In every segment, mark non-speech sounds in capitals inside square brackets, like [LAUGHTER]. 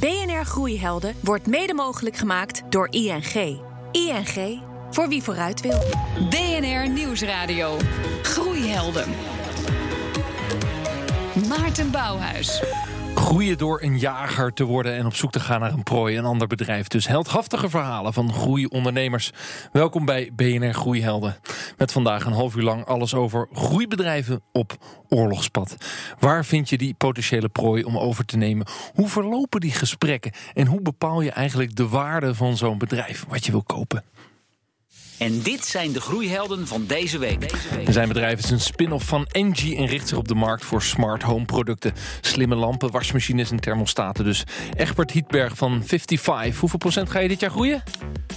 BNR Groeihelden wordt mede mogelijk gemaakt door ING. ING, voor wie vooruit wil. BNR Nieuwsradio. Groeihelden. Maarten Bouwhuis. Groeien door een jager te worden en op zoek te gaan naar een prooi, een ander bedrijf. Dus heldhaftige verhalen van groeiondernemers. Welkom bij BNR Groeihelden. Met vandaag een half uur lang alles over groeibedrijven op oorlogspad. Waar vind je die potentiële prooi om over te nemen? Hoe verlopen die gesprekken? En hoe bepaal je eigenlijk de waarde van zo'n bedrijf wat je wil kopen? En dit zijn de groeihelden van deze week. Zijn bedrijf is een spin-off van Engie en richt zich op de markt voor smart home producten. Slimme lampen, wasmachines en thermostaten dus. Egbert Hietberg van 55. Hoeveel procent ga je dit jaar groeien?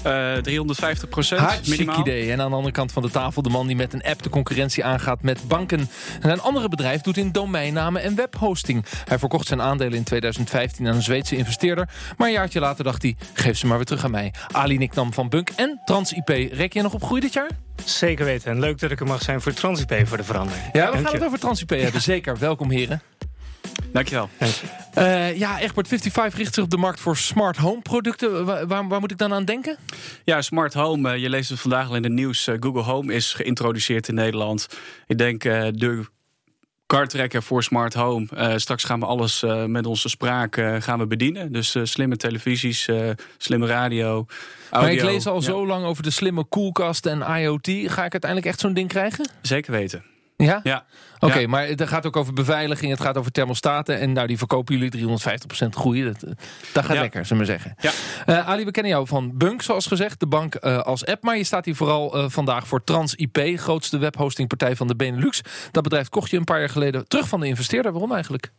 Uh, 350 procent Hartstikke idee. En aan de andere kant van de tafel de man die met een app de concurrentie aangaat met banken. En een andere bedrijf doet in domeinnamen en webhosting. Hij verkocht zijn aandelen in 2015 aan een Zweedse investeerder. Maar een jaartje later dacht hij, geef ze maar weer terug aan mij. Ali Niknam van Bunk en TransIP. Rek je nog op groei dit jaar? Zeker weten. En leuk dat ik er mag zijn voor TransIP voor de verandering. Ja, we gaan het over TransIP hebben. [LAUGHS] Zeker. Welkom heren. Dankjewel. Uh, ja, Egbert 55 richt zich op de markt voor smart home producten. Waar, waar, waar moet ik dan aan denken? Ja, smart home. Uh, je leest het vandaag al in het nieuws. Uh, Google Home is geïntroduceerd in Nederland. Ik denk de kartrekker voor smart home. Uh, straks gaan we alles uh, met onze spraak uh, gaan we bedienen. Dus slimme televisies, slimme radio. Audio. Maar ik lees al ja. zo lang over de slimme koelkast en IoT. Ga ik uiteindelijk echt zo'n ding krijgen? Zeker weten. Ja? Ja. Oké, okay, ja. maar het gaat ook over beveiliging, het gaat over thermostaten. En nou, die verkopen jullie 350% groei. Dat, dat gaat ja. lekker, zullen we zeggen. Ja. Uh, Ali, we kennen jou van Bunk, zoals gezegd. De bank uh, als app. Maar je staat hier vooral uh, vandaag voor TransIP. Grootste webhostingpartij van de Benelux. Dat bedrijf kocht je een paar jaar geleden terug van de investeerder. Waarom eigenlijk?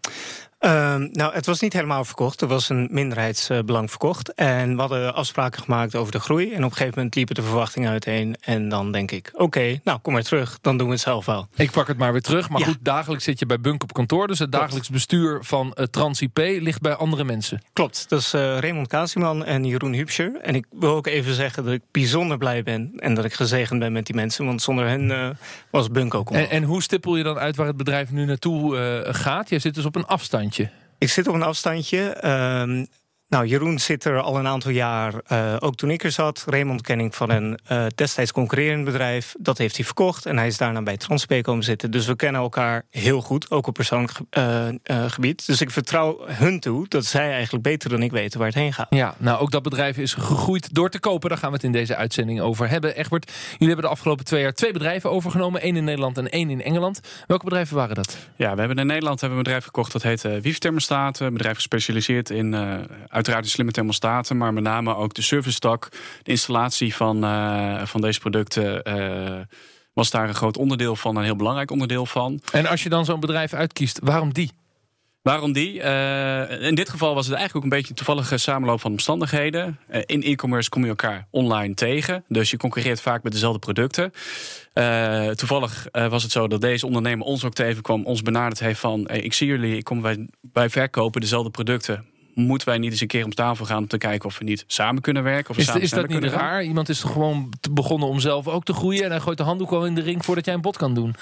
Um, nou, het was niet helemaal verkocht. Er was een minderheidsbelang verkocht. En we hadden afspraken gemaakt over de groei. En op een gegeven moment liepen de verwachtingen uiteen. En dan denk ik, oké, okay, nou, kom maar terug. Dan doen we het zelf wel. Ik pak het maar weer terug. Maar ja. goed, dagelijks zit je bij Bunk op kantoor. Dus het dagelijks bestuur van uh, TransIP ligt bij andere mensen. Klopt, dat is uh, Raymond Kasiman en Jeroen Hupscher. En ik wil ook even zeggen dat ik bijzonder blij ben. En dat ik gezegend ben met die mensen. Want zonder hen uh, was Bunk ook en, en hoe stippel je dan uit waar het bedrijf nu naartoe gaat? Je zit dus op een afstandje. Ik zit op een afstandje. Nou, Jeroen zit er al een aantal jaar, uh, ook toen ik er zat. Raymond ken ik van een uh, destijds concurrerend bedrijf. Dat heeft hij verkocht en hij is daarna bij Transpay komen zitten. Dus we kennen elkaar heel goed, ook op persoonlijk uh, gebied. Dus ik vertrouw hun toe dat zij eigenlijk beter dan ik weten waar het heen gaat. Ja, nou ook dat bedrijf is gegroeid door te kopen. Daar gaan we het in deze uitzending over hebben. Egbert, jullie hebben de afgelopen twee jaar twee bedrijven overgenomen. één in Nederland en één in Engeland. Welke bedrijven waren dat? Ja, we hebben in Nederland hebben we een bedrijf gekocht dat heet uh, Wief. Een bedrijf gespecialiseerd in uiteraard de slimme thermostaten, maar met name ook de service tak, de installatie van, uh, van deze producten. Uh, was daar een groot onderdeel van, een heel belangrijk onderdeel van. En als je dan zo'n bedrijf uitkiest, waarom die? Waarom die? Uh, in dit geval was het eigenlijk ook een beetje een toevallige samenloop van omstandigheden. Uh, in e-commerce kom je elkaar online tegen. Dus je concurreert vaak met dezelfde producten. Uh, toevallig was het zo dat deze ondernemer ons ook tegenkwam, ons benaderd heeft van: hey, ik zie jullie, ik kom bij, bij verkopen dezelfde producten moeten wij niet eens een keer om tafel gaan om te kijken of we niet samen kunnen werken? Of we is, samen is dat niet raar? Gaan? Iemand is toch gewoon begonnen om zelf ook te groeien en hij gooit de handdoek al in de ring voordat jij een bod kan doen.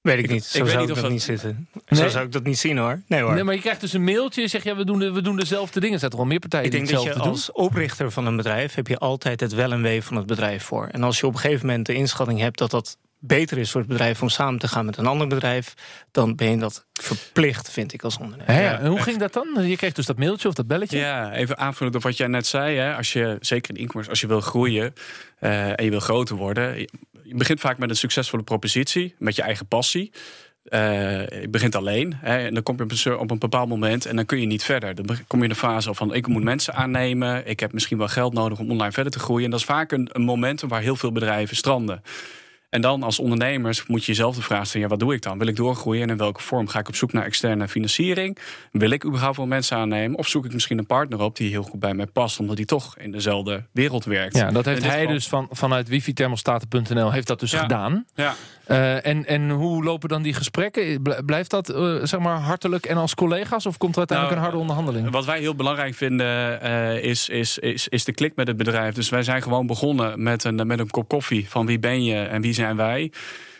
Weet ik niet. Zo ik zou ik dat, dat niet zitten. Nee? Zo zou ik dat niet zien hoor. Nee hoor. Nee, maar je krijgt dus een mailtje. Zeg ja, we doen, de, we doen dezelfde dingen. Er zijn toch wel meer partijen ik denk die dat je doen? als oprichter van een bedrijf heb je altijd het wel en wee van het bedrijf voor. En als je op een gegeven moment de inschatting hebt dat dat beter is voor het bedrijf om samen te gaan met een ander bedrijf, dan ben je dat verplicht, vind ik als ondernemer. Ja, ja. En hoe ging dat dan? Je kreeg dus dat mailtje of dat belletje? Ja, even aanvullend op wat jij net zei. Hè. Als je, zeker in e-commerce, als je wil groeien uh, en je wil groter worden, je begint vaak met een succesvolle propositie, met je eigen passie. Uh, je begint alleen hè, en dan kom je op een, op een bepaald moment en dan kun je niet verder. Dan kom je in de fase van ik moet mensen aannemen, ik heb misschien wel geld nodig om online verder te groeien. En dat is vaak een, een momentum waar heel veel bedrijven stranden. En dan als ondernemers moet je jezelf de vraag stellen: ja, wat doe ik dan? Wil ik doorgroeien en in welke vorm? Ga ik op zoek naar externe financiering? Wil ik überhaupt wel mensen aannemen? Of zoek ik misschien een partner op die heel goed bij mij past, omdat die toch in dezelfde wereld werkt? Ja, dat heeft hij geval... dus van, vanuit wifithermostaten.nl heeft dat dus ja. gedaan. Ja. Uh, en, en hoe lopen dan die gesprekken? Blijft dat uh, zeg maar hartelijk en als collega's? Of komt er uiteindelijk nou, een harde onderhandeling? Wat wij heel belangrijk vinden uh, is, is, is, is de klik met het bedrijf. Dus wij zijn gewoon begonnen met een, met een kop koffie van wie ben je en wie zijn wij.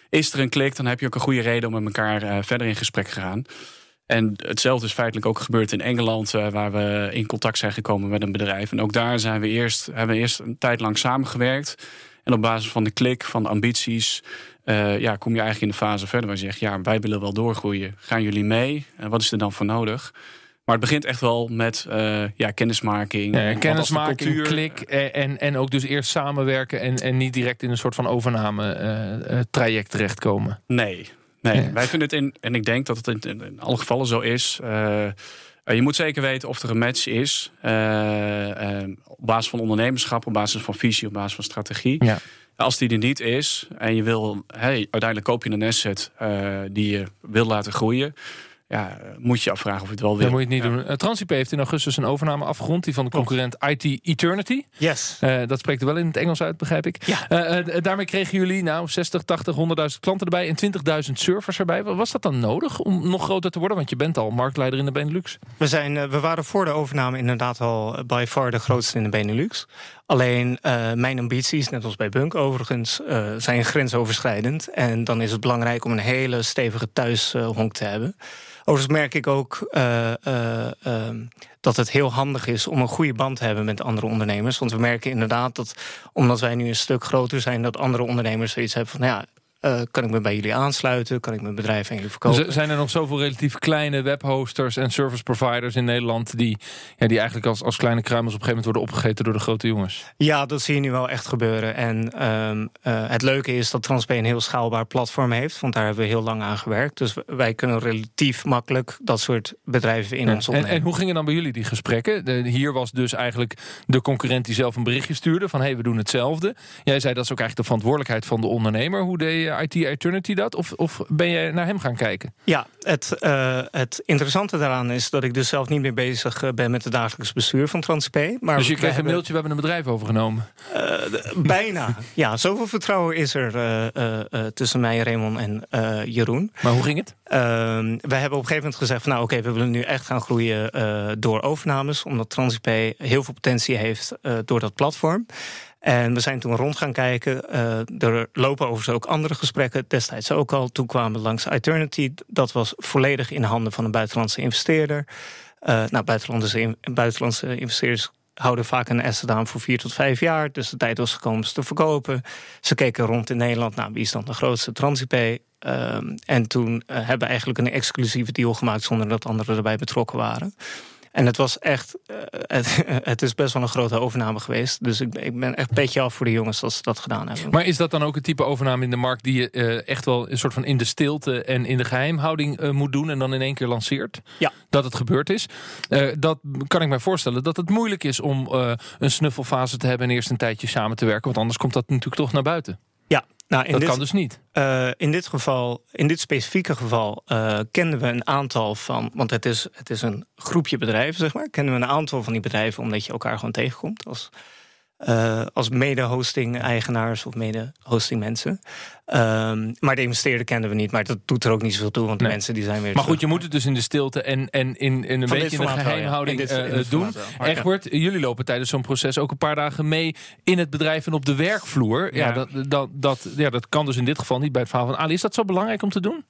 Is er een klik, dan heb je ook een goede reden om met elkaar verder in gesprek te gaan. En hetzelfde is feitelijk ook gebeurd in Engeland, uh, waar we in contact zijn gekomen met een bedrijf. En ook daar zijn we eerst, hebben we eerst een tijd lang samengewerkt. En op basis van de klik, van de ambities, uh, ja, kom je eigenlijk in de fase verder waar je zegt: ja, wij willen wel doorgroeien. Gaan jullie mee? En wat is er dan voor nodig? Maar het begint echt wel met uh, ja, kennismaking. Ja, kennismaking, cultuur... klik en, en ook dus eerst samenwerken en, en niet direct in een soort van overname uh, traject terechtkomen. Nee, nee. wij vinden het in, en ik denk dat het in, in alle gevallen zo is. je moet zeker weten of er een match is. op basis van ondernemerschap, op basis van visie, op basis van strategie. Ja. Als die er niet is en je wil, hey, uiteindelijk koop je een asset die je wil laten groeien ja, moet je afvragen of het wel wil. Dan moet je het niet doen. Uh, Transip heeft in augustus een overname afgerond. Die van de concurrent IT Eternity. Yes. Uh, dat spreekt er wel in het Engels uit, begrijp ik. Ja. Uh, daarmee kregen jullie nou 60, 80, 100.000 klanten erbij en 20.000 servers erbij. Was dat dan nodig om nog groter te worden? Want je bent al marktleider in de Benelux. We, zijn, we waren voor de overname inderdaad al by far de grootste in de Benelux. Alleen mijn ambities, net als bij Bunk overigens, zijn grensoverschrijdend. En dan is het belangrijk om een hele stevige thuishonk te hebben. Overigens merk ik ook uh, uh, dat het heel handig is om een goede band te hebben met andere ondernemers. Want we merken inderdaad dat, omdat wij nu een stuk groter zijn, dat andere ondernemers zoiets hebben van, ja, uh, kan ik me bij jullie aansluiten? Kan ik mijn bedrijf aan jullie verkopen? zijn er nog zoveel relatief kleine webhosters en service providers in Nederland... die, ja, die eigenlijk als, als kleine kruimels op een gegeven moment worden opgegeten door de grote jongens? Ja, dat zie je nu wel echt gebeuren. En um, uh, het leuke is dat Transp een heel schaalbaar platform heeft. Want daar hebben we heel lang aan gewerkt. Dus wij kunnen relatief makkelijk dat soort bedrijven in ja, ons opnemen. En, en, hoe gingen dan bij jullie die gesprekken? De, hier was dus eigenlijk de concurrent die zelf een berichtje stuurde... van hé, hey, we doen hetzelfde. Jij zei dat is ook eigenlijk de verantwoordelijkheid van de ondernemer. Hoe deed IT Eternity dat? Of, of ben je naar hem gaan kijken? Ja, het, uh, het interessante daaraan is dat ik dus zelf niet meer bezig eh, ben met het dagelijks bestuur van TransP. Maar dus je kreeg een mailtje, we hebben een bedrijf overgenomen? Uh, bijna. [LAUGHS] ja, zoveel vertrouwen is er uh, tussen mij, Raymond en Jeroen. Maar hoe ging het? Ehm, we hebben op een gegeven moment gezegd: van, Nou, oké, okay, we willen nu echt gaan groeien door overnames, omdat TransP heel veel potentie heeft door dat platform. En we zijn toen rond gaan kijken. Uh, er lopen overigens ook andere gesprekken. Destijds ook al. Toen kwamen langs Eternity. Dat was volledig in handen van een buitenlandse investeerder. Uh, nou, buitenlandse, buitenlandse investeerders houden vaak een asset aan voor vier tot vijf jaar. Dus de tijd was gekomen ze te verkopen. Ze keken rond in Nederland. Nou, wie is dan de grootste? Transipay. Uh, en toen hebben we eigenlijk een exclusieve deal gemaakt... zonder dat anderen erbij betrokken waren. En het was echt, uh, het, [LAUGHS] het, is best wel een grote overname geweest. Dus ik, ik ben echt petje af voor de jongens als ze dat gedaan hebben. Maar is dat dan ook een type overname in de markt die je uh, echt wel een soort van in de stilte en in de geheimhouding uh, moet doen en dan in één keer lanceert? Ja. Dat het gebeurd is. dat kan ik mij voorstellen dat het moeilijk is om een snuffelfase te hebben en eerst een tijdje samen te werken. Want anders komt dat natuurlijk toch naar buiten. Ja, nou, in dat dit, kan dus niet. Uh, in dit geval, in dit specifieke geval, uh, kenden we een aantal van, want het is, het is een groepje bedrijven, zeg maar. Kennen we een aantal van die bedrijven omdat je elkaar gewoon tegenkomt als uh, als mede-hosting-eigenaars of mede-hosting-mensen. Um, maar de investeerder kenden we niet. Maar dat doet er ook niet zoveel toe, want de mensen die zijn weer... Maar goed, je moet het dus in de stilte en, en in, in een beetje in de geheimhouding ja. in dit, uh, doen. Egbert, jullie lopen tijdens zo'n proces ook een paar dagen mee... in het bedrijf en op de werkvloer. Ja, ja dat, dat, dat, ja, dat kan dus in dit geval niet bij het verhaal van Ali. Is dat zo belangrijk om te doen?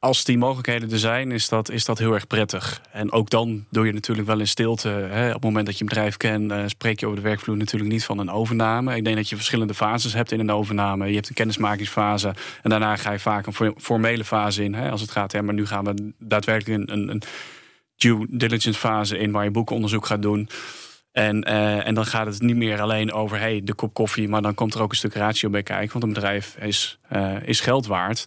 Als die mogelijkheden er zijn, is dat, is dat heel erg prettig. En ook dan doe je natuurlijk wel in stilte. Hè, op het moment dat je een bedrijf kent, uh, spreek je over de werkvloer natuurlijk niet van een overname. Ik denk dat je verschillende fases hebt in een overname. Je hebt een kennismakingsfase en daarna ga je vaak een formele fase in. Hè, als het gaat, ja, maar nu gaan we daadwerkelijk een, een due diligence fase in waar je boekenonderzoek gaat doen. En, uh, en dan gaat het niet meer alleen over hey, de kop koffie, maar dan komt er ook een stuk ratio bij kijken. Want een bedrijf is, uh, is geld waard.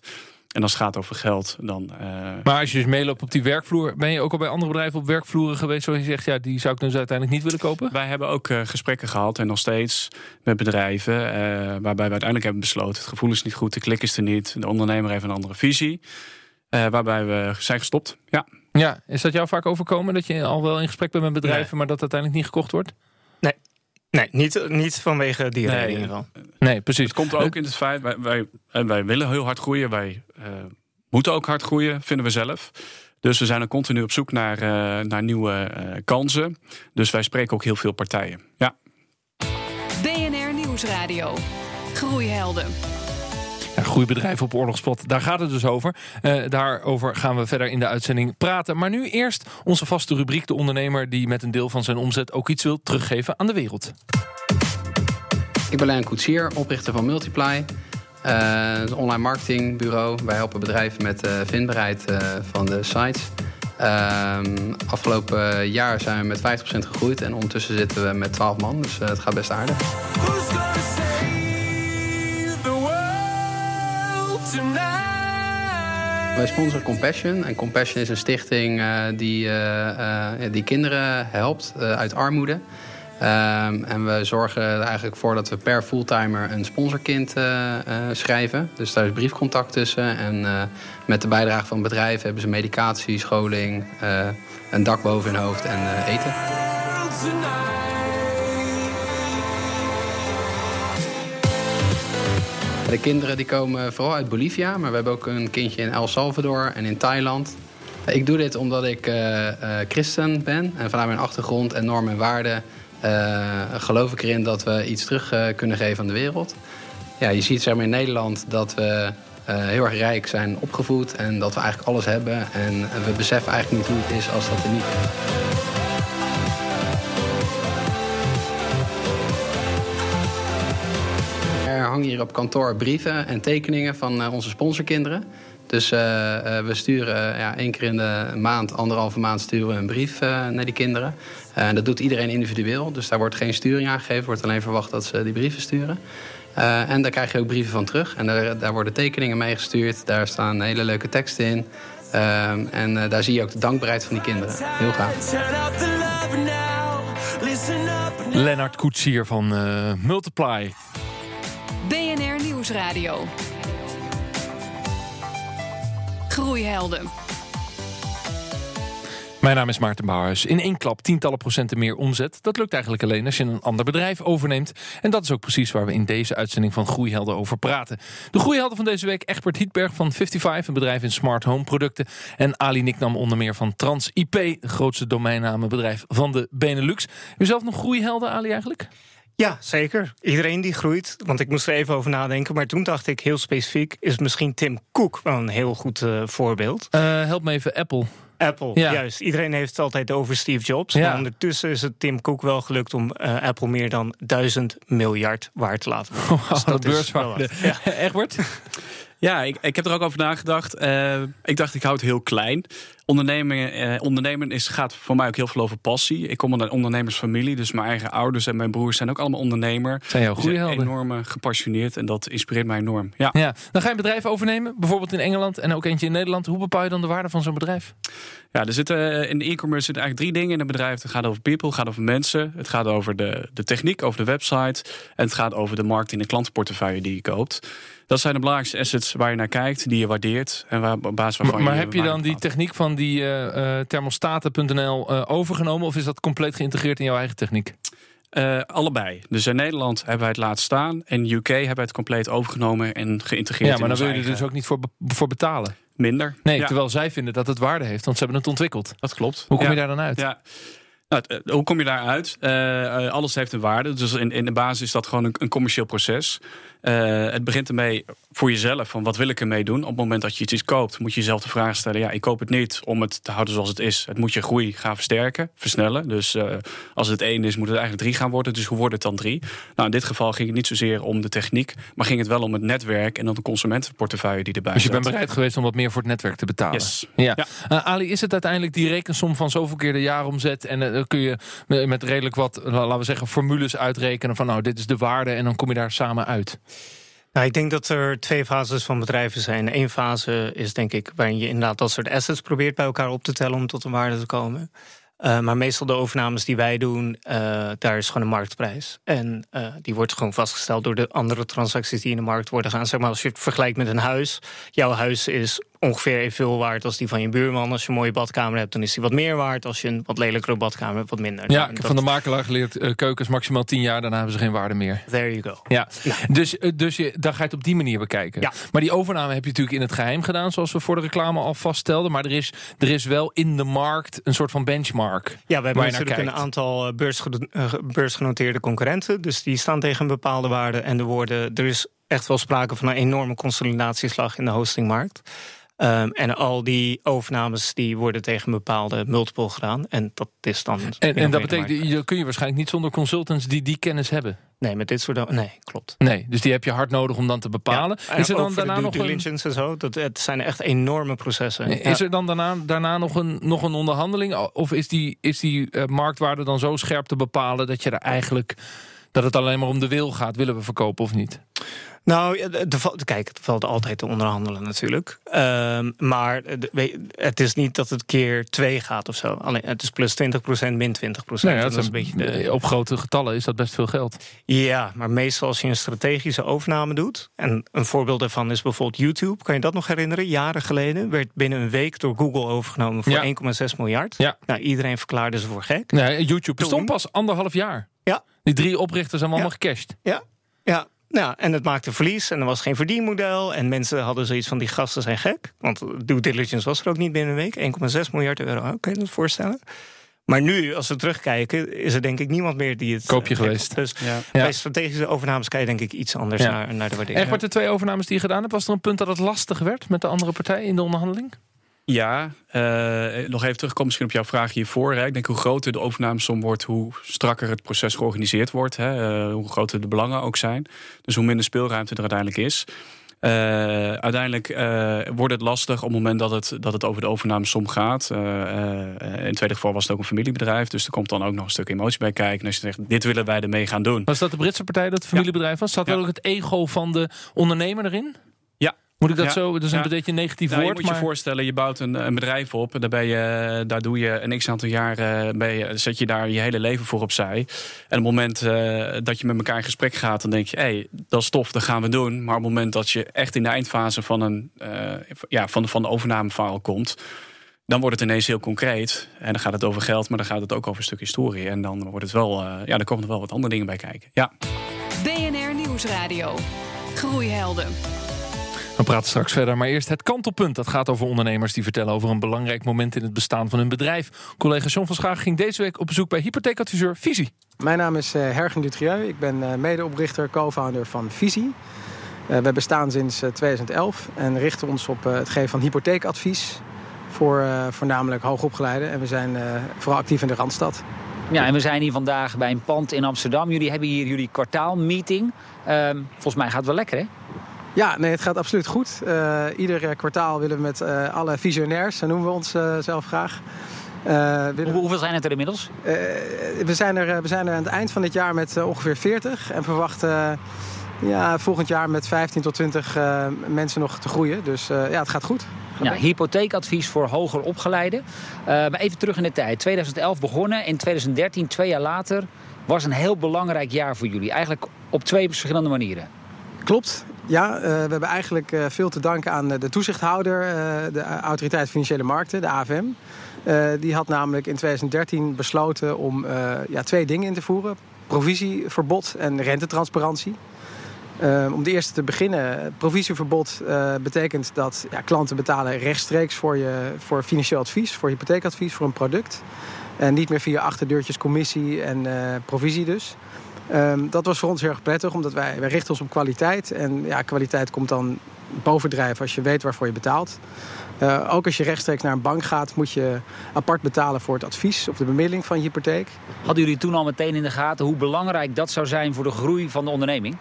En als het gaat over geld, dan. Uh... Maar als je dus meeloopt op die werkvloer, ben je ook al bij andere bedrijven op werkvloeren geweest, zoals je zegt, ja, die zou ik dus uiteindelijk niet willen kopen? Wij hebben ook uh, gesprekken gehad en nog steeds met bedrijven, uh, waarbij we uiteindelijk hebben besloten: het gevoel is niet goed, de klik is er niet, de ondernemer heeft een andere visie. waarbij we zijn gestopt. Ja. ja, is dat jou vaak overkomen dat je al wel in gesprek bent met bedrijven, nee. maar dat uiteindelijk niet gekocht wordt? Nee, Nee, niet, niet vanwege die reden in ieder geval. Nee, precies. Het komt ook in het feit, wij, wij, wij willen heel hard groeien. Wij uh, moeten ook hard groeien, vinden we zelf. Dus we zijn er continu op zoek naar, uh, naar nieuwe uh, kansen. Dus wij spreken ook heel veel partijen. Ja. BNR Nieuwsradio. Groeihelden. Groeibedrijven op oorlogspot, daar gaat het dus over. Uh, daarover gaan we verder in de uitzending praten. Maar nu eerst onze vaste rubriek, de ondernemer die met een deel van zijn omzet ook iets wil teruggeven aan de wereld. Ik ben Lijn Koetsier, oprichter van Multiply. Uh, een online marketingbureau. Wij helpen bedrijven met de vindbaarheid uh, van de sites. Uh, afgelopen jaar zijn we met 50% gegroeid en ondertussen zitten we met 12 man, dus het gaat best aardig. Wij sponsoren Compassion. En Compassion is een stichting uh, die, uh, uh, die kinderen helpt uit armoede. Um, en we zorgen er eigenlijk voor dat we per fulltimer een sponsorkind schrijven. Dus daar is briefcontact tussen. En met de bijdrage van bedrijven hebben ze medicatie, scholing, een dak boven hun hoofd en eten. De kinderen die komen vooral uit Bolivia, maar we hebben ook een kindje in El Salvador en in Thailand. Ik doe dit omdat ik uh, uh, christen ben en vanuit mijn achtergrond en normen en waarden uh, geloof ik erin dat we iets terug kunnen geven aan de wereld. Ja, je ziet zeg maar, in Nederland dat we heel erg rijk zijn opgevoed en dat we eigenlijk alles hebben. En we beseffen eigenlijk niet hoe het is als dat er niet is. Hangen hier op kantoor brieven en tekeningen van uh, onze sponsorkinderen. Dus uh, uh, we sturen ja, één keer in de maand, anderhalve maand, sturen we een brief naar die kinderen. En dat doet iedereen individueel. Dus daar wordt geen sturing aangegeven. wordt alleen verwacht dat ze die brieven sturen. en daar krijg je ook brieven van terug. En daar, daar worden tekeningen mee gestuurd. Daar staan hele leuke teksten in. en daar zie je ook de dankbaarheid van die kinderen. Heel gaaf. Lennart Koetsier van Multiply. BNR Nieuwsradio. Groeihelden. Mijn naam is Maarten Bouwhuis. In één klap tientallen procenten meer omzet. Dat lukt eigenlijk alleen als je een ander bedrijf overneemt. En dat is ook precies waar we in deze uitzending van Groeihelden over praten. De groeihelden van deze week Egbert Hietberg van 55, een bedrijf in smart home producten. En Ali Niknam onder meer van TransIP, de grootste domeinnamenbedrijf van de Benelux. U zelf nog groeihelden, Ali, eigenlijk? Ja, zeker. Iedereen die groeit. Want ik moest er even over nadenken. Maar toen dacht ik heel specifiek: is misschien Tim Cook wel een heel goed uh, voorbeeld? Uh, help me even, Apple. Apple, ja. juist. Iedereen heeft het altijd over Steve Jobs. Ja. Maar ondertussen is het Tim Cook wel gelukt om uh, Apple meer dan duizend miljard waard te laten worden. Wow, [LAUGHS] dus dat beurswaarde. Ja. [LAUGHS] Egbert? Ja, ik, ik heb er ook over nagedacht. Uh, ik dacht, ik houd het heel klein. Ondernemen, eh, ondernemen is, gaat voor mij ook heel veel over passie. Ik kom uit een ondernemersfamilie, dus mijn eigen ouders en mijn broers zijn ook allemaal ondernemer. Zijn jouw goede helden? Enorm gepassioneerd en dat inspireert mij enorm. Ja. ja. Dan ga je een bedrijf overnemen, bijvoorbeeld in Engeland en ook eentje in Nederland. Hoe bepaal je dan de waarde van zo'n bedrijf? Ja, er zitten in de e-commerce zitten eigenlijk drie dingen in een bedrijf. Het gaat over people, het gaat over mensen, het gaat over de, de techniek, over de website en het gaat over de markt in de klantportefeuille die je koopt. Dat zijn de belangrijkste assets waar je naar kijkt, die je waardeert en waar, op basis waarvan maar, maar heb je dan die techniek van die uh, thermostaten.nl uh, overgenomen of is dat compleet geïntegreerd in jouw eigen techniek? Uh, allebei. Dus in Nederland hebben wij het laten staan. En UK hebben wij het compleet overgenomen en geïntegreerd. Ja, maar dan wil je er dus ook niet voor, voor betalen. Minder. Nee, ja. terwijl zij vinden dat het waarde heeft, want ze hebben het ontwikkeld. Dat klopt. Hoe kom ja. je daar dan uit? Ja. Nou, hoe kom je daaruit? Uh, alles heeft een waarde. Dus in, in de basis is dat gewoon een, een commercieel proces. Uh, het begint ermee voor jezelf, van wat wil ik ermee doen? Op het moment dat je iets koopt, moet je jezelf de vraag stellen... ja, ik koop het niet om het te houden zoals het is. Het moet je groei gaan versterken, versnellen. Dus uh, als het één is, moet het eigenlijk drie gaan worden. Dus hoe wordt het dan drie? Nou, in dit geval ging het niet zozeer om de techniek... maar ging het wel om het netwerk en dan de consumentenportefeuille die erbij Dus je bent bereid geweest om wat meer voor het netwerk te betalen? Yes. Ja. ja. Uh, Ali, is het uiteindelijk die rekensom van zoveel keer de jaaromzet... en dan kun je met redelijk wat, laten we zeggen, formules uitrekenen... van nou, dit is de waarde en dan kom je daar samen uit? Nou, ik denk dat er twee fases van bedrijven zijn. Eén fase is denk ik waarin je inderdaad dat soort assets probeert bij elkaar op te tellen om tot een waarde te komen. Uh, maar meestal de overnames die wij doen, uh, daar is gewoon een marktprijs. En uh, die wordt gewoon vastgesteld door de andere transacties die in de markt worden gaan. Zeg maar als je het vergelijkt met een huis. Jouw huis is ongeveer evenveel waard als die van je buurman. Als je een mooie badkamer hebt, dan is die wat meer waard. Als je een wat lelijkere badkamer hebt, wat minder. Ja, ik heb van de makelaar geleerd, uh, keukens maximaal 10 jaar, daarna hebben ze geen waarde meer. There you go. Ja, ja. dus, uh, dus je, dan ga je het op die manier bekijken. Ja. Maar die overname heb je natuurlijk in het geheim gedaan, zoals we voor de reclame al vaststelden. Maar er is, er is wel in de markt een soort van benchmark. Ja, we hebben natuurlijk een aantal uh, beursgenoteerde concurrenten. Dus die staan tegen een bepaalde waarde. En er worden, er is echt wel sprake van een enorme consolidatieslag in de hostingmarkt. Um, en al die overnames die worden tegen een bepaalde multiple gedaan. En dat is dan. En, en dat betekent, kun je waarschijnlijk niet zonder consultants die die kennis hebben. Nee, met dit soort. Nee, klopt. Nee, dus die heb je hard nodig om dan te bepalen. Ja, is er dan daarna nog een. en zo, dat, het zijn echt enorme processen. Is er dan daarna, daarna nog, een, nog een onderhandeling? Of is die, is die uh, marktwaarde dan zo scherp te bepalen dat je er eigenlijk. Dat het alleen maar om de wil gaat, willen we verkopen of niet? Nou, de, kijk, het valt altijd te onderhandelen natuurlijk. Um, maar het is niet dat het keer twee gaat of zo. Alleen, het is plus 20%, min 20%. Nee, dat, is een beetje de... Op grote getallen is dat best veel geld. Ja, maar meestal als je een strategische overname doet... en een voorbeeld daarvan is bijvoorbeeld YouTube. Kan je dat nog herinneren? Jaren geleden werd binnen een week door Google overgenomen... voor 1,6 miljard. Ja. Nou, iedereen verklaarde ze voor gek. Nee, YouTube bestond pas anderhalf jaar. Ja. Die drie oprichters zijn allemaal gecashed. Ja, ja, nou, en het maakte verlies en er was geen verdienmodel. En mensen hadden zoiets van, die gasten zijn gek. Want due diligence was er ook niet binnen een week. 1,6 miljard euro, kun je dat voorstellen? Maar nu, als we terugkijken, is er denk ik niemand meer die het... Koopje geweest. Dus bij strategische overnames kijk je denk ik iets anders naar, naar de waardering. Echt, de twee overnames die je gedaan hebt, was er een punt dat het lastig werd met de andere partij in de onderhandeling? Ja, uh, nog even terugkomen misschien op jouw vraag hiervoor. Hè. Ik denk hoe groter de overnamesom wordt, hoe strakker het proces georganiseerd wordt. Hè. Uh, hoe groter de belangen ook zijn. Dus hoe minder speelruimte er uiteindelijk is. Uh, uiteindelijk wordt het lastig op het moment dat het, dat het over de overnamesom gaat. in het tweede geval was het ook een familiebedrijf. Dus er komt dan ook nog een stuk emotie bij kijken. En als je zegt, dit willen wij ermee gaan doen. Was dat de Britse partij dat het familiebedrijf was? Zat ja. ook het ego van de ondernemer erin? Moet ik dat zo? Dat is een beetje een negatief nou, woord. Je moet je voorstellen, je bouwt een, een bedrijf op. Daar, ben je, daar doe je een x aantal jaar. Ben je, zet je daar je hele leven voor opzij. En op het moment uh, dat je met elkaar in gesprek gaat, dan denk je: hé, hey, dat is tof, dat gaan we doen. Maar op het moment dat je echt in de eindfase van een uh, ja, van, van de overnameverhaal komt. Dan wordt het ineens heel concreet. En dan gaat het over geld, maar dan gaat het ook over een stuk historie. En dan wordt het wel, uh, ja, dan komen er wel wat andere dingen bij kijken. Ja. BNR Nieuwsradio. Groeihelden. We praten straks verder, maar eerst het kantelpunt. Dat gaat over ondernemers die vertellen over een belangrijk moment in het bestaan van hun bedrijf. Collega John van Schaag ging deze week op bezoek bij hypotheekadviseur Visie. Mijn naam is uh, Hergen Dutrieu. Ik ben uh, medeoprichter, co-founder van Visie. Uh, we bestaan sinds 2011 en richten ons op het geven van hypotheekadvies voor voornamelijk hoogopgeleiden. En we zijn vooral actief in de Randstad. Ja, en we zijn hier vandaag bij een pand in Amsterdam. Jullie hebben hier jullie kwartaalmeeting. Ehm, volgens mij gaat het wel lekker, hè? Ja, nee, het gaat absoluut goed. Uh, ieder kwartaal willen we met uh, alle visionairs, zo noemen we ons uh, zelf graag. Hoe, hoeveel zijn het er inmiddels? we, zijn er, we zijn er aan het eind van dit jaar met ongeveer 40 en verwachten ja, volgend jaar met 15 tot 20 mensen nog te groeien. Dus ja, het gaat goed. Ja, hypotheekadvies voor hoger opgeleiden. maar even terug in de tijd. 2011 begonnen. In 2013, twee jaar later, was een heel belangrijk jaar voor jullie. Eigenlijk op twee verschillende manieren. Klopt. Ja, uh, we hebben eigenlijk uh, veel te danken aan de toezichthouder, uh, de Autoriteit Financiële Markten, de AFM. die had namelijk in 2013 besloten om ja, twee dingen in te voeren. Provisieverbod en rentetransparantie. om de eerste te beginnen, provisieverbod betekent dat ja, klanten betalen rechtstreeks voor, je, voor financieel advies, voor hypotheekadvies, voor een product. En niet meer via achterdeurtjes commissie en provisie dus. Um, dat was voor ons heel erg prettig, omdat wij, wij richten ons op kwaliteit. En ja, kwaliteit komt dan bovendrijven als je weet waarvoor je betaalt. Uh, ook als je rechtstreeks naar een bank gaat, moet je apart betalen voor het advies of de bemiddeling van je hypotheek. Hadden jullie toen al meteen in de gaten hoe belangrijk dat zou zijn voor de groei van de onderneming?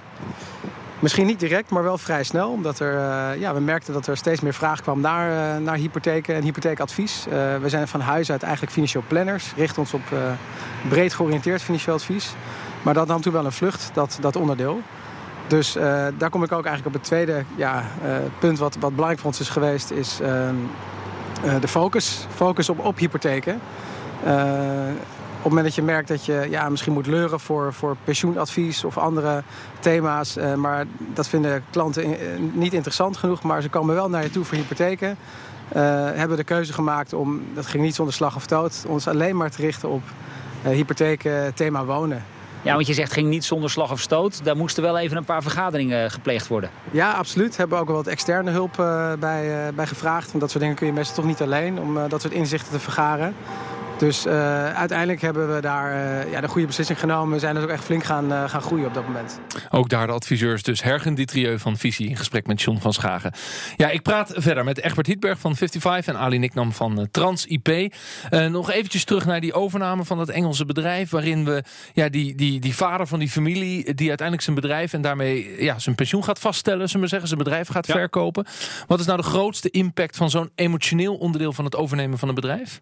Misschien niet direct, maar wel vrij snel. Omdat er, uh, ja, we merkten dat er steeds meer vraag kwam naar, uh, naar hypotheken en hypotheekadvies. we zijn van huis uit eigenlijk financieel planners. Richten ons op breed georiënteerd financieel advies. Maar dat nam toen wel een vlucht, dat, dat onderdeel. Dus uh, daar kom ik ook eigenlijk op het tweede ja, uh, punt wat, wat belangrijk voor ons is geweest, is uh, de focus. Focus op, op hypotheken. op het moment dat je merkt dat je ja, misschien moet leuren voor, voor pensioenadvies of andere thema's. maar dat vinden klanten niet interessant genoeg. Maar ze komen wel naar je toe voor hypotheken. hebben de keuze gemaakt om, dat ging niet zonder slag of dood, ons alleen maar te richten op hypotheken thema wonen. Ja, want je zegt ging niet zonder slag of stoot. Daar moesten wel even een paar vergaderingen gepleegd worden. Ja, absoluut. Hebben ook wel wat externe hulp uh, bij, uh, bij gevraagd. Want dat soort dingen kun je meestal toch niet alleen om dat soort inzichten te vergaren. Dus uh, uiteindelijk hebben we daar uh, ja, de goede beslissing genomen. We zijn dus ook echt flink gaan, uh, gaan groeien op dat moment. Ook daar de adviseurs, dus Hergen Dietrieu van Visie in gesprek met John van Schagen. Ja, ik praat verder met Egbert Hietberg van 55 en Ali Niknam van Trans IP. nog eventjes terug naar die overname van dat Engelse bedrijf. Waarin we ja, die, die, die vader van die familie, die uiteindelijk zijn bedrijf en daarmee ja, zijn pensioen gaat vaststellen, zullen we zeggen, zijn bedrijf gaat ja. verkopen. Wat is nou de grootste impact van zo'n emotioneel onderdeel van het overnemen van een bedrijf?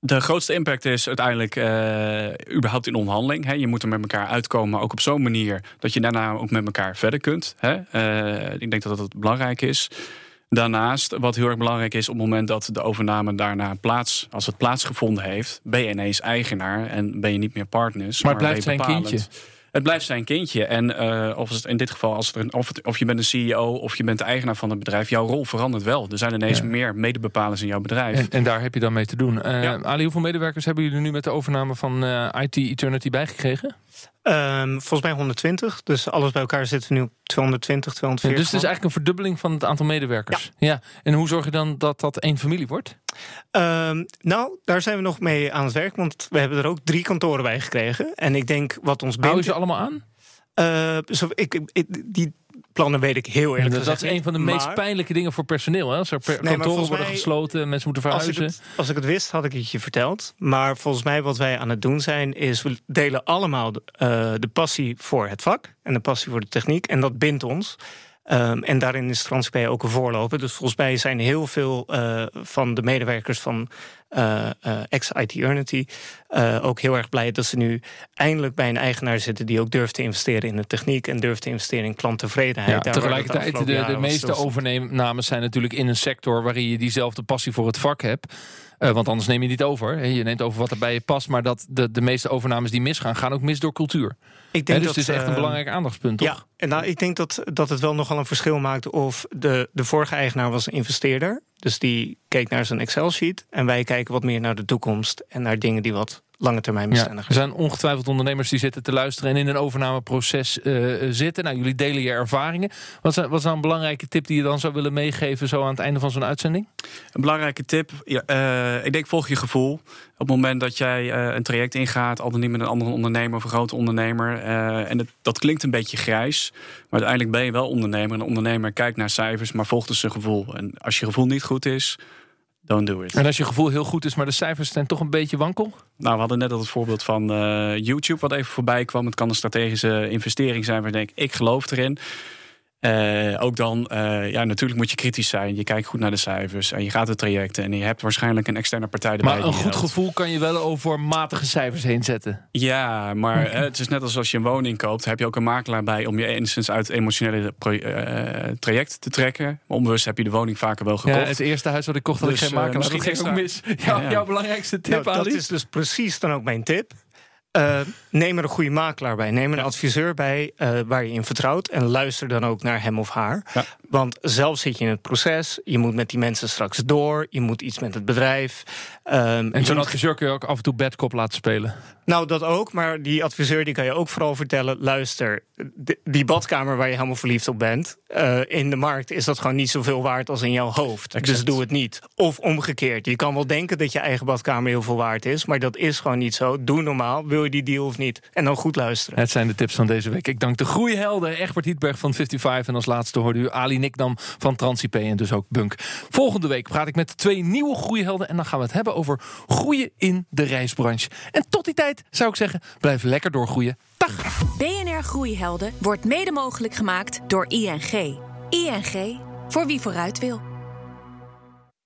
De grootste impact is uiteindelijk uh, überhaupt in onderhandeling. Hè. Je moet er met elkaar uitkomen, ook op zo'n manier dat je daarna ook met elkaar verder kunt. Hè. Uh, ik denk dat dat belangrijk is. Daarnaast, wat heel erg belangrijk is, op het moment dat de overname daarna plaats, als het plaatsgevonden heeft, ben je ineens eigenaar en ben je niet meer partners. Maar het blijft zijn kindje. Het blijft zijn kindje. En uh, of het in dit geval, als er, of, het, of je bent een CEO of je bent de eigenaar van het bedrijf, jouw rol verandert wel. Er zijn ineens ja. meer medebepalers in jouw bedrijf. En, en, daar heb je dan mee te doen. Uh, ja. Ali, hoeveel medewerkers hebben jullie nu met de overname van uh, IT Eternity bijgekregen? Um, volgens mij 120. Dus alles bij elkaar zitten we nu op 220, 240. Ja, dus het is eigenlijk een verdubbeling van het aantal medewerkers. Ja. ja. En hoe zorg je dan dat dat één familie wordt? Um, nou, daar zijn we nog mee aan het werk. Want we hebben er ook drie kantoren bij gekregen. En ik denk wat ons bindt... Houden ze allemaal aan? Uh, zo, ik, ik, die plannen weet ik heel eerlijk dat, gezegd Dat is een van de meest pijnlijke dingen voor personeel. Hè? Als er per nee, kantoren worden mij, gesloten, mensen moeten verhuizen. Als ik, het, als ik, het, wist, had ik het je verteld. Maar volgens mij wat wij aan het doen zijn... is we delen allemaal de, uh, de passie voor het vak... en de passie voor de techniek. En dat bindt ons. Um, en daarin is TransP ook een voorloper. Dus volgens mij zijn heel veel uh, van de medewerkers van uh, uh, ex-IT Eternity ook heel erg blij dat ze nu eindelijk bij een eigenaar zitten die ook durft te investeren in de techniek en durft te investeren in klanttevredenheid. Ja, tegelijkertijd, de, de, de meeste overnames zijn natuurlijk in een sector waarin je diezelfde passie voor het vak hebt. Uh, want anders neem je niet over. Je neemt over wat er bij je past. Maar dat de, de meeste overnames die misgaan, gaan ook mis door cultuur. Ik denk He, dus dat, het is echt een belangrijk aandachtspunt, toch? Ja, en nou, ik denk dat, dat het wel nogal een verschil maakt... of de, de vorige eigenaar was een investeerder. Dus die keek naar zijn Excel-sheet. En wij kijken wat meer naar de toekomst... en naar dingen die wat lange termijn bestendig ja, Er zijn ongetwijfeld ondernemers die zitten te luisteren... en in een overnameproces uh, zitten. Nou, jullie delen je ervaringen. Wat is, wat is nou een belangrijke tip die je dan zou willen meegeven... zo aan het einde van zo'n uitzending? Een belangrijke tip? Ja, uh, ik denk volg je gevoel. Op het moment dat jij uh, een traject ingaat... al dan niet met een andere ondernemer of een grote ondernemer... en het, dat klinkt een beetje grijs... maar uiteindelijk ben je wel ondernemer. Een ondernemer kijkt naar cijfers, maar volgt dus zijn gevoel. En als je gevoel niet goed is don't do it. En als je gevoel heel goed is, maar de cijfers zijn toch een beetje wankel? Nou, we hadden net al het voorbeeld van uh, YouTube wat even voorbij kwam. Het kan een strategische investering zijn waar denk, ik geloof erin. Uh, ook dan, uh, ja, natuurlijk moet je kritisch zijn. Je kijkt goed naar de cijfers en je gaat het trajecten. En je hebt waarschijnlijk een externe partij erbij. Maar een goed gevoel kan je wel over matige cijfers heen zetten. Ja, maar okay. het is net als als je een woning koopt. Heb je ook een makelaar bij om je enigszins uit het emotionele uh, traject te trekken. Onbewust heb je de woning vaker wel gekocht. Ja, het eerste huis wat ik kocht had dus, ik geen makelaar. dat ging ook mis. [LAUGHS] Ja, ja. Jouw belangrijkste tip, nou, Dat is dus precies dan ook mijn tip. Uh, neem er een goede makelaar bij. Neem er een adviseur bij uh, waar je in vertrouwt. En luister dan ook naar hem of haar. Ja. Want zelf zit je in het proces. Je moet met die mensen straks door. Je moet iets met het bedrijf. Um, en zo'n adviseur kun je ook af en toe bedkop laten spelen. Nou, dat ook. Maar die adviseur die kan je ook vooral vertellen... luister, die badkamer waar je helemaal verliefd op bent... Uh, in de markt is dat gewoon niet zoveel waard als in jouw hoofd. Exact. Dus doe het niet. Of omgekeerd. Je kan wel denken dat je eigen badkamer heel veel waard is... maar dat is gewoon niet zo. Doe normaal. Wil je die deal of niet? En dan goed luisteren. Het zijn de tips van deze week. Ik dank de groeihelden Egbert Hietberg van 55... en als laatste hoorde u Ali Nikdam van TransIP en dus ook Bunk. Volgende week praat ik met twee nieuwe groeihelden... en dan gaan we het hebben over groeien in de reisbranche. En tot die tijd zou ik zeggen, blijf lekker doorgroeien. Dag! BNR Groeihelden wordt mede mogelijk gemaakt door ING. ING, voor wie vooruit wil.